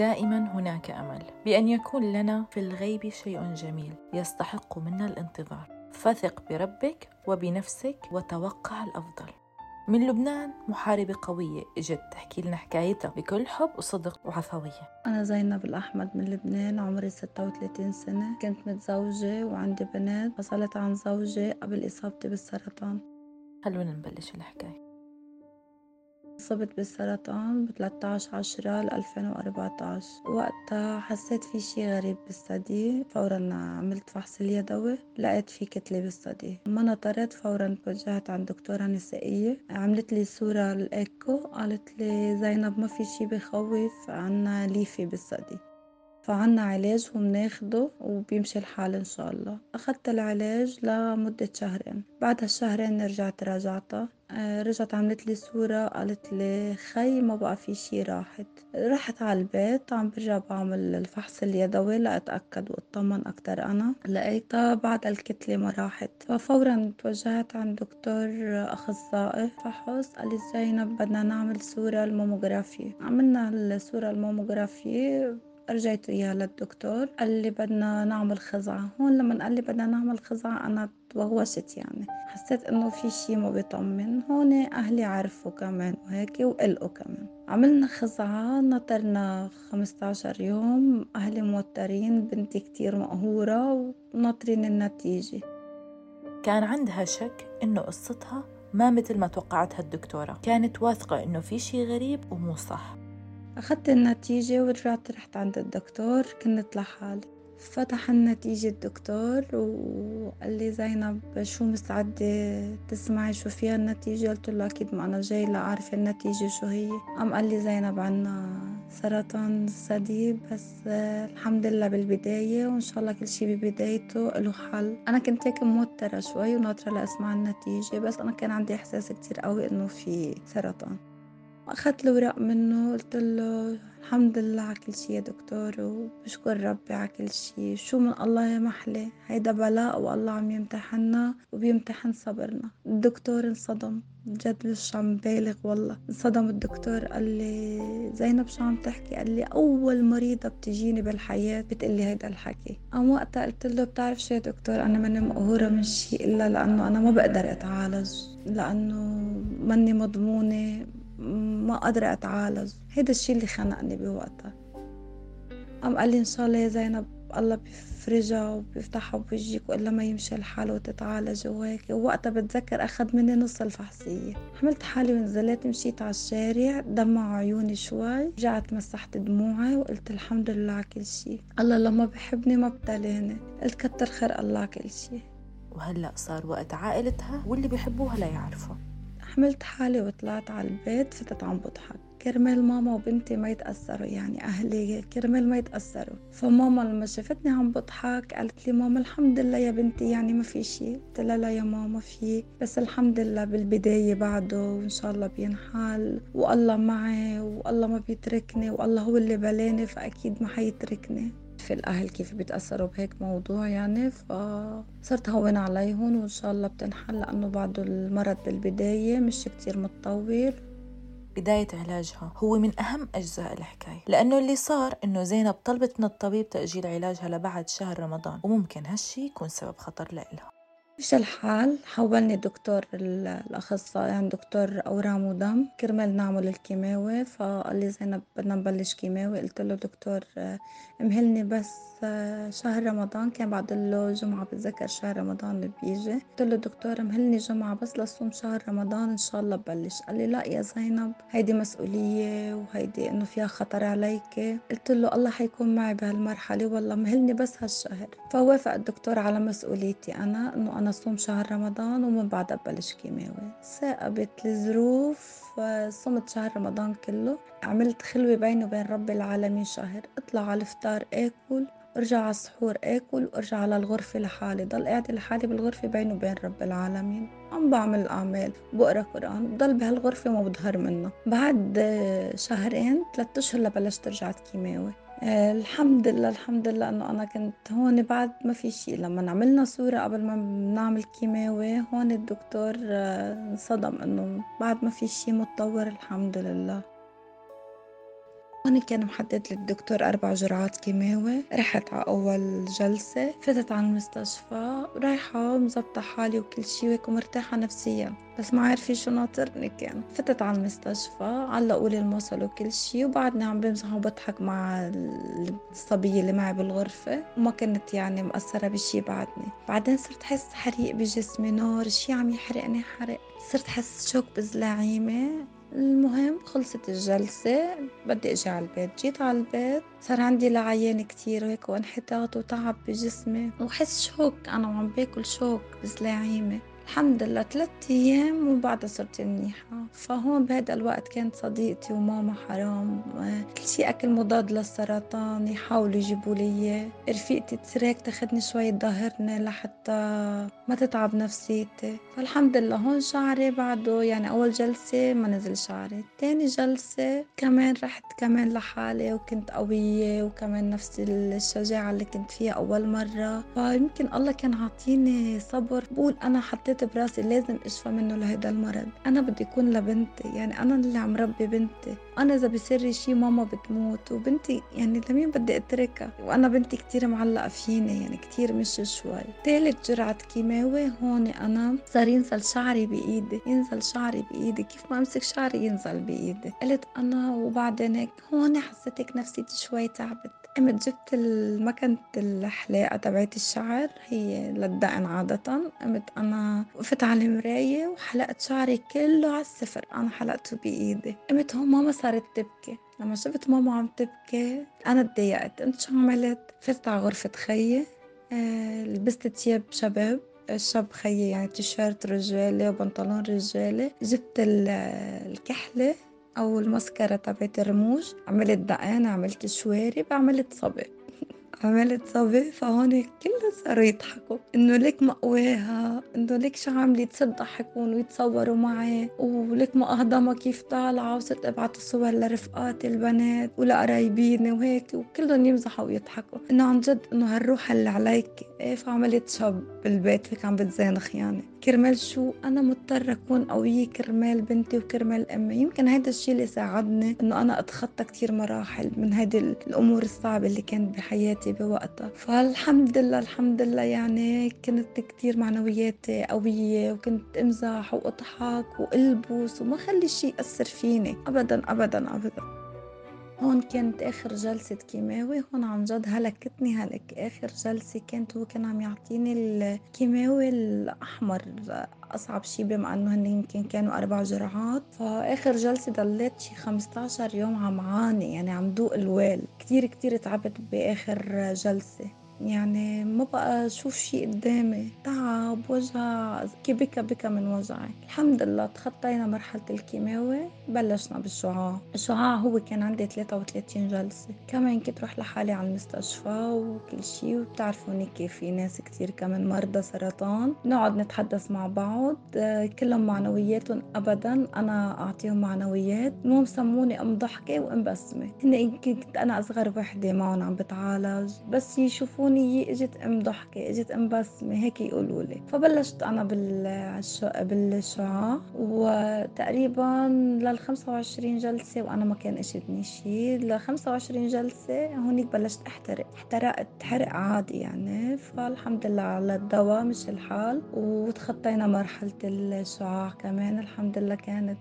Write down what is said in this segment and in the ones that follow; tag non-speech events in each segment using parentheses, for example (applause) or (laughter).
دائما هناك أمل بأن يكون لنا في الغيب شيء جميل يستحق منا الانتظار. فثق بربك وبنفسك وتوقع الأفضل. من لبنان محاربة قوية إجت تحكي لنا حكايتها. بكل حب وصدق وعفوية. أنا زينب الأحمد من لبنان عمري 36 سنة. كنت متزوجة وعندي بنات فصلت عن زوجي قبل إصابتي بالسرطان. خلونا نبلش الحكاية. صبت بالسرطان ب 13 10 2014 وقتها حسيت في شي غريب بالثدي فورا عملت فحص اليدوي لقيت في كتلة بالثدي ما نطرت فورا توجهت عند دكتورة نسائية. عملت لي صورة الإيكو قالت لي زينب ما في شي بخوف عنا ليفي بالثدي فعنا علاج وبناخده وبيمشي الحال إن شاء الله. أخذت العلاج لمدة شهرين. بعد هالشهرين رجعت راجعتها آه، رجعت عملت لي صورة قالت لي خي ما بقى في شي راحت. رحت على البيت عم برجع بعمل الفحص اليدوي لأتأكد وأطمن أكتر أنا. لقيتها بعد الكتلة ما راحت. ففورا توجهت عند دكتور أخصائي فحص. قال لي زينب بدنا نعمل صورة الماموغرافي. عملنا الصورة الماموغرافي رجعت إياها للدكتور قال لي بدنا نعمل خزعة. هون لما قال لي بدنا نعمل خزعة أنا توغوشت يعني. حسيت إنه في شي ما بيطمن. هون أهلي عرفوا كمان وهيك وقلقوا كمان. عملنا خزعة نطرنا 15 يوم. أهلي موترين بنتي كتير مقهورة وناطرين النتيجة. كان عندها شك إنه قصتها ما مثل ما توقعتها الدكتورة. كانت واثقة إنه في شي غريب ومو صح. أخذت النتيجة ورجعت رحت عند الدكتور كنت لحالي. فتح النتيجة الدكتور وقال لي زينب شو مستعدة تسمعي؟ شو فيها النتيجة؟ قلت له أكيد ما أنا جاي لأعرف النتيجة شو هي. قام قال لي زينب عنا سرطان ثدي بس الحمد لله بالبداية وإن شاء الله كل شي ببدايته له حل. أنا كنت هيك موترة شوي وناطرة لأسمع النتيجة بس أنا كان عندي إحساس كتير قوي إنه في سرطان. أخذت الورق منه قلت له الحمد لله على كل شي يا دكتور وبشكر ربي على كل شي. شو من الله يا محلى هيدا بلاء والله عم يمتحنا وبيمتحن صبرنا. الدكتور انصدم جد مش عم بالغ والله. انصدم الدكتور قال لي زينب شو عم تحكي؟ قال لي أول مريضة بتجيني بالحياة بتقلي هيدا الحكي. قام وقتها قلت له بتعرف شو يا دكتور أنا ماني مقهورة من شيء إلا لأنه أنا ما بقدر أتعالج لأنه ماني مضمونة ما قادرة أتعالج. هيدا الشي اللي خنقني بوقتها. قام قال لي إن شاء الله يا زينب الله بيفرجها وبيفتحها بوجهك وإلا ما يمشي الحال وتتعالج وهيك. ووقتها بتذكر أخذ مني نص الفحصية. حملت حالي ونزلت مشيت على الشارع دمع عيوني شوي رجعت مسحت دموعي وقلت الحمد لله على كل شي. الله لما بحبني ما ابتلاني قلت كتر خير الله على كل شي. وهلأ صار وقت عائلتها واللي بيحبوها لا يعرفوا. حملت حالي وطلعت على البيت فتت عم بضحك. كرمال ماما وبنتي ما يتأثروا يعني أهلي كرمال ما يتأثروا. فماما لما شافتني عم بضحك قالت لي ماما الحمد لله يا بنتي يعني ما في شيء قلت لها لا يا ماما في. بس الحمد لله بالبداية بعده وإن شاء الله بينحل والله معي والله ما بيتركني والله هو اللي بلاني فأكيد ما حيتركني. في الأهل كيف بيتأثروا بهيك موضوع يعني فصرت هون عليهم وإن شاء الله بتنحل لأنه بعده المرض بالبداية مش كتير متطور. بداية علاجها هو من أهم أجزاء الحكاية لأنه اللي صار إنه زينب طلبت من الطبيب تأجيل علاجها لبعد شهر رمضان وممكن هالشي يكون سبب خطر لإلها. مش الحال. حولني دكتور الأخصائي عند دكتور أورام ودم كرمال نعمل الكيماوي. فقال لي زينب بدنا نبلش كيماوي. قلت له دكتور امهلني بس شهر رمضان. كان بعد له جمعة بتذكر شهر رمضان بيجي. قلت له دكتور امهلني جمعة بس لصوم شهر رمضان. إن شاء الله ببلش. قال لي لا يا زينب هيدي مسؤولية وهيدي إنه فيها خطر عليك. قلت له الله حيكون معي بهالمرحلة. والله مهلني بس هالشهر. فوافق الدكتور على مسؤوليتي أنا إنه أنا صوم شهر رمضان ومن بعدها ببلش كيماوي. ثاقبت الظروف صمت شهر رمضان كله. عملت خلوة بيني وبين رب العالمين شهر. اطلع على الفطار آكل ارجع على السحور آكل وارجع على الغرفة لحالي. ضل قاعدة لحالي بالغرفة بيني وبين رب العالمين. عم بعمل الاعمال بقرأ قرآن. بضل بهالغرفة وما بظهر منها. بعد شهرين ثلاثة أشهر لبلشت رجعت كيماوي. آه الحمد لله الحمد لله إنه أنا كنت هون. بعد ما في شيء لما عملنا صورة قبل ما نعمل كيماوي هون الدكتور آه انصدم إنه بعد ما في شيء متطور الحمد لله. هون كان محدد لي الدكتور أربع جرعات كيماوي رحت على أول جلسة فتت على المستشفى رايحة مزبطة حالي وكل شي وهيك ومرتاحة نفسيا بس ما عارفة شو ناطرني كان. فتت على المستشفى علقوا لي المصل وكل شي وبعدني عم بمزح وبضحك مع الصبية اللي معي بالغرفة. وما كنت يعني مأثرة بشي بعدني. بعدين صرت حس حريق بجسمي نار شي عم يحرقني حرق. صرت حس شوك بزلاعيمة. المهم خلصت الجلسة بدي إجي على البيت جيت على البيت صار عندي لعيان كتير وهيك وانحطاط وتعب بجسمي وحس شوك أنا وعم باكل شوك بزلاعيمة. الحمد لله ثلاثة أيام وبعدها صرت منيحة. فهون بهذا الوقت كانت صديقتي وماما حرام كل شيء أكل مضاد للسرطان يحاولوا يجيبوا لي إياه. رفيقتي تسريك تاخدني شوي تظهرني لحتى ما تتعب نفسيتي. فالحمد لله هون شعري بعده يعني أول جلسة ما نزل شعري تاني جلسة كمان رحت كمان لحالي وكنت قوية وكمان نفس الشجاعة اللي كنت فيها أول مرة. فيمكن الله كان عاطيني صبر بقول أنا حطيت حطيت براسي لازم اشفى منه لهيدا المرض. أنا بدي يكون لبنتي يعني أنا اللي عم ربي بنتي. أنا إذا بصير شي ماما بتموت وبنتي يعني لمين بدي أتركها؟ وأنا بنتي كتير معلقة فيني يعني كتير مش شوي. ثالث جرعة كيماوي هون أنا صار ينزل شعري بإيدي ينزل شعري بإيدي. كيف ما أمسك شعري ينزل بإيدي. قلت أنا وبعدين هيك هون حسيت نفسيتي شوي تعبت. قمت جبت المكنة الحلاقة تبعت الشعر هي للدقن عادة. قمت أنا وقفت على المراية وحلقت شعري كله على الصفر. أنا حلقته بإيدي. قمت هون ماما صارت تبكي. لما شفت ماما عم تبكي أنا تضايقت قمت شو عملت؟ فتت على غرفة خيي. آه لبست تياب شباب. الشاب خيي يعني تيشيرت رجالي وبنطلون رجالي. جبت الكحلة. أو المسكرة تبعت الرموش عملت دقان عملت شوارب عملت صبي. (laughs) عملت صبي فهون كلهم صاروا يضحكوا. إنه ليك مقواها إنه ليك شو عاملة؟ تصير تضحكون ويتصوروا معي. وليك ما أهضمها كيف طالعة وصرت ابعت الصور لرفقاتي البنات ولقرايبيني وهيك وكلهم يمزحوا ويضحكوا. إنه عن جد إنه هالروح اللي عليك إيه فعملت شاب بالبيت هيك عم بتزانخ يعني. كرمال شو أنا مضطرة أكون قوية كرمال بنتي وكرمال أمي. يمكن هذا الشيء اللي ساعدني إنه أنا أتخطى كتير مراحل من هذه الأمور الصعبة اللي كانت بحياتي بوقتها. فالحمد لله الحمد لله يعني كنت كتير معنوياتي قوية وكنت أمزح وأضحك وألبس وما خلي شيء يأثر فيني. أبدا أبدا أبدا. هون كانت آخر جلسة كيماوي هون عن جد هلكتني هلك آخر جلسة كانت هو كان عم يعطيني الكيماوي الأحمر أصعب شي بما إنه هن يمكن كانوا أربع جرعات. فآخر جلسة ضليت شي 15 يوم عم عاني يعني عم دوق الويل. كتير كتير تعبت بآخر جلسة. يعني ما بقى أشوف شي قدامي. تعب وجع بكى بكى من وجعي الحمد لله تخطينا مرحلة الكيماوي بلشنا بالشعاع. الشعاع هو كان عندي 33 جلسة. كمان كنت روح لحالي على المستشفى وكل شي وبتعرفوني كيف في ناس كتير كمان مرضى سرطان. نقعد نتحدث مع بعض كلهم معنوياتهم أبدا. أنا أعطيهم معنويات. المهم سموني أم ضحكة وأم بسمة. هن كنت أنا أصغر وحدة معهم عم بتعالج. بس يشوفوني هون إجت أم ضحكة إجت أم بسمة هيك يقولوا لي. فبلشت أنا بالشعاع وتقريبا لل 25 جلسة وأنا ما كان اجتني شيء ل 25 جلسة هونيك بلشت أحترق احترقت حرق عادي يعني. فالحمد لله على الدواء مش الحال. وتخطينا مرحلة الشعاع كمان. الحمد لله كانت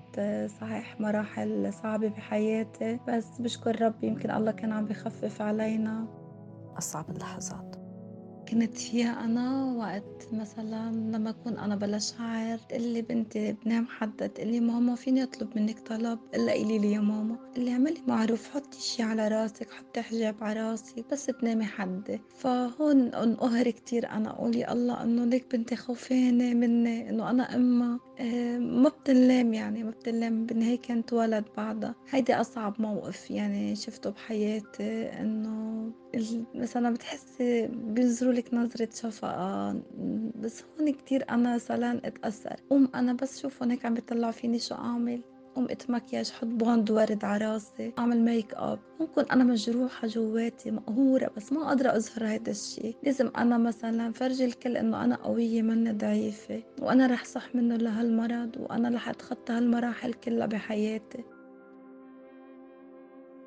صحيح مراحل صعبة بحياتي. بس بشكر ربي يمكن الله كان عم بخفف علينا. أصعب اللحظات. كنت فيها أنا وقت مثلا لما أكون أنا بلا شعر تقلي بنتي بنام حدا تقلي ماما فيني أطلب منك طلب؟ إلا قولي لي يا ماما. اللي اعملي معروف حطي شي على راسك حطي حجاب على راسي بس تنامي حدي فهون انقهر كتير أنا أقول يا الله إنه ليك بنتي خوفانة مني إنه أنا أمها آه، ما بتنلام يعني ما بتنلام. بالنهاية كانت ولد بعدها. هيدي أصعب موقف يعني شفته بحياتي إنه مثلا بتحسي بينظروا لك نظرة شفقة. بس هون كتير أنا سلان اتأثر. قوم أنا بس شوفهم هيك عم بيطلعوا فيني شو أعمل. قمت مكياج حط bandeau ورد على راسي. أعمل make up ممكن أنا مجروحة جواتي مقهورة بس ما قادرة أظهر هذا الشيء لازم أنا مثلا فرجي الكل إنه أنا قوية مني ضعيفة. وأنا رح صح منه لهالمرض وأنا رح أتخطى هالمراحل كلها بحياتي.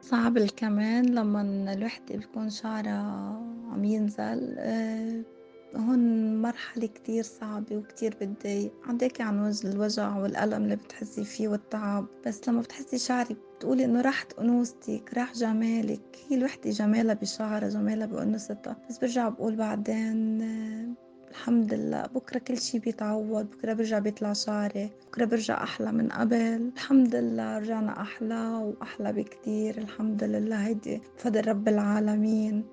صعب الكمان لما الوحدة بيكون شعرها عم ينزل آه، هون مرحلة كتير صعبة وكتير بتضايق عندك عن وجه الوجع والألم اللي بتحسي فيه والتعب. بس لما بتحسي شعرك بتقولي إنه راحت أنوثتك راح جمالك. هي الوحدة جمالها بشعرها جمالها بأنوثتها بس برجع بقول بعدين الحمد لله بكرة كل شي بيتعوض بكرة برجع بيطلع شعري بكرة برجع أحلى من قبل. الحمد لله رجعنا أحلى وأحلى بكتير. الحمد لله هيدي بفضل رب العالمين.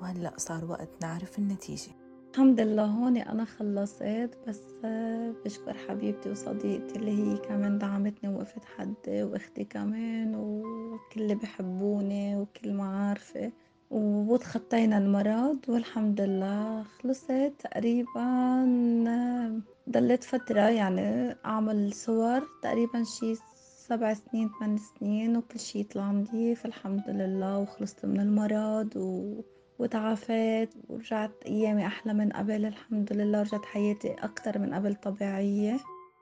وهلأ صار وقت نعرف النتيجة. الحمد لله هون أنا خلصت بس بشكر حبيبتي وصديقتي اللي هي كمان دعمتني ووقفت حدي وأختي كمان وكل اللي بحبوني وكل معارفي وتخطينا المرض والحمد لله خلصت. تقريبا ضليت فترة يعني أعمل صور تقريبا شي سبع سنين ثمان سنين وكل شي يطلع نظيف الحمد لله وخلصت من المرض و... وتعافيت ورجعت أيامي أحلى من قبل. الحمد لله رجعت حياتي أكتر من قبل طبيعية.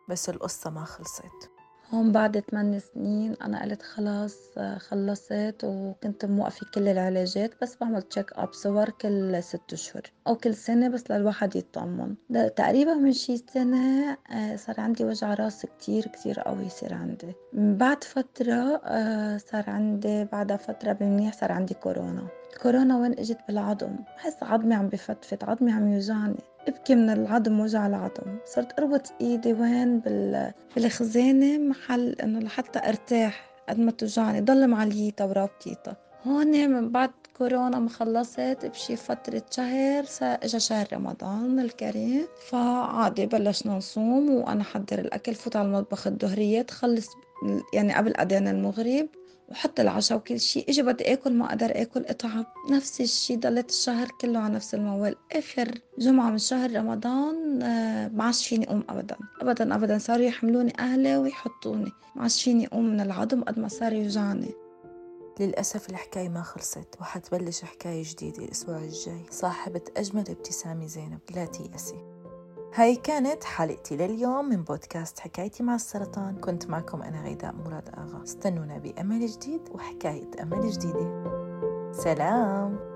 بس القصة ما خلصت. هون بعد ثمان سنين أنا قلت خلاص خلصت وكنت موقفة كل العلاجات بس بعمل تشيك أب صور كل ست أشهر أو كل سنة بس للواحد يطمن. تقريبا من شي سنة آه، صار عندي وجع راس كتير كتير قوي يصير عندي. بعد فترة آه، صار عندي بعدها فترة بمنيح صار عندي كورونا. كورونا وين إجت بالعظم. بحس عظمي عم بفتفت عظمي عم يوجعني. ابكي من العظم وجع العظم. صرت اربط إيدي وين؟ بال... بالخزانة محل إنه لحتى أرتاح قد ما توجعني. ضل معليتها ورابطيتها هون من بعد كورونا ما خلصت بشي فترة شهر إجا شهر رمضان الكريم. فعادي بلشنا نصوم وأنا حضر الأكل فوت على المطبخ الظهرية تخلص يعني قبل أذان المغرب. وحط العشاء وكل شيء أجي بدي آكل ما أقدر آكل أتعب. نفس الشيء ضليت الشهر كله على نفس الموال. آخر جمعة من شهر رمضان آه، ما عادش فيني أقوم ابدا. ابدا ابدا. صاروا يحملوني أهلي ويحطوني. ما عادش فيني أقوم من العظم قد ما صار يوجعني. للأسف الحكاية ما خلصت وحتبلش حكاية جديدة الأسبوع الجاي. صاحبة أجمل ابتسامة زينب لا تيأسي. هاي كانت حلقتي لليوم من بودكاست حكايتي مع السرطان. كنت معكم أنا غيداء مراد آغا. استنونا بأمل جديد وحكاية أمل جديدة. سلام!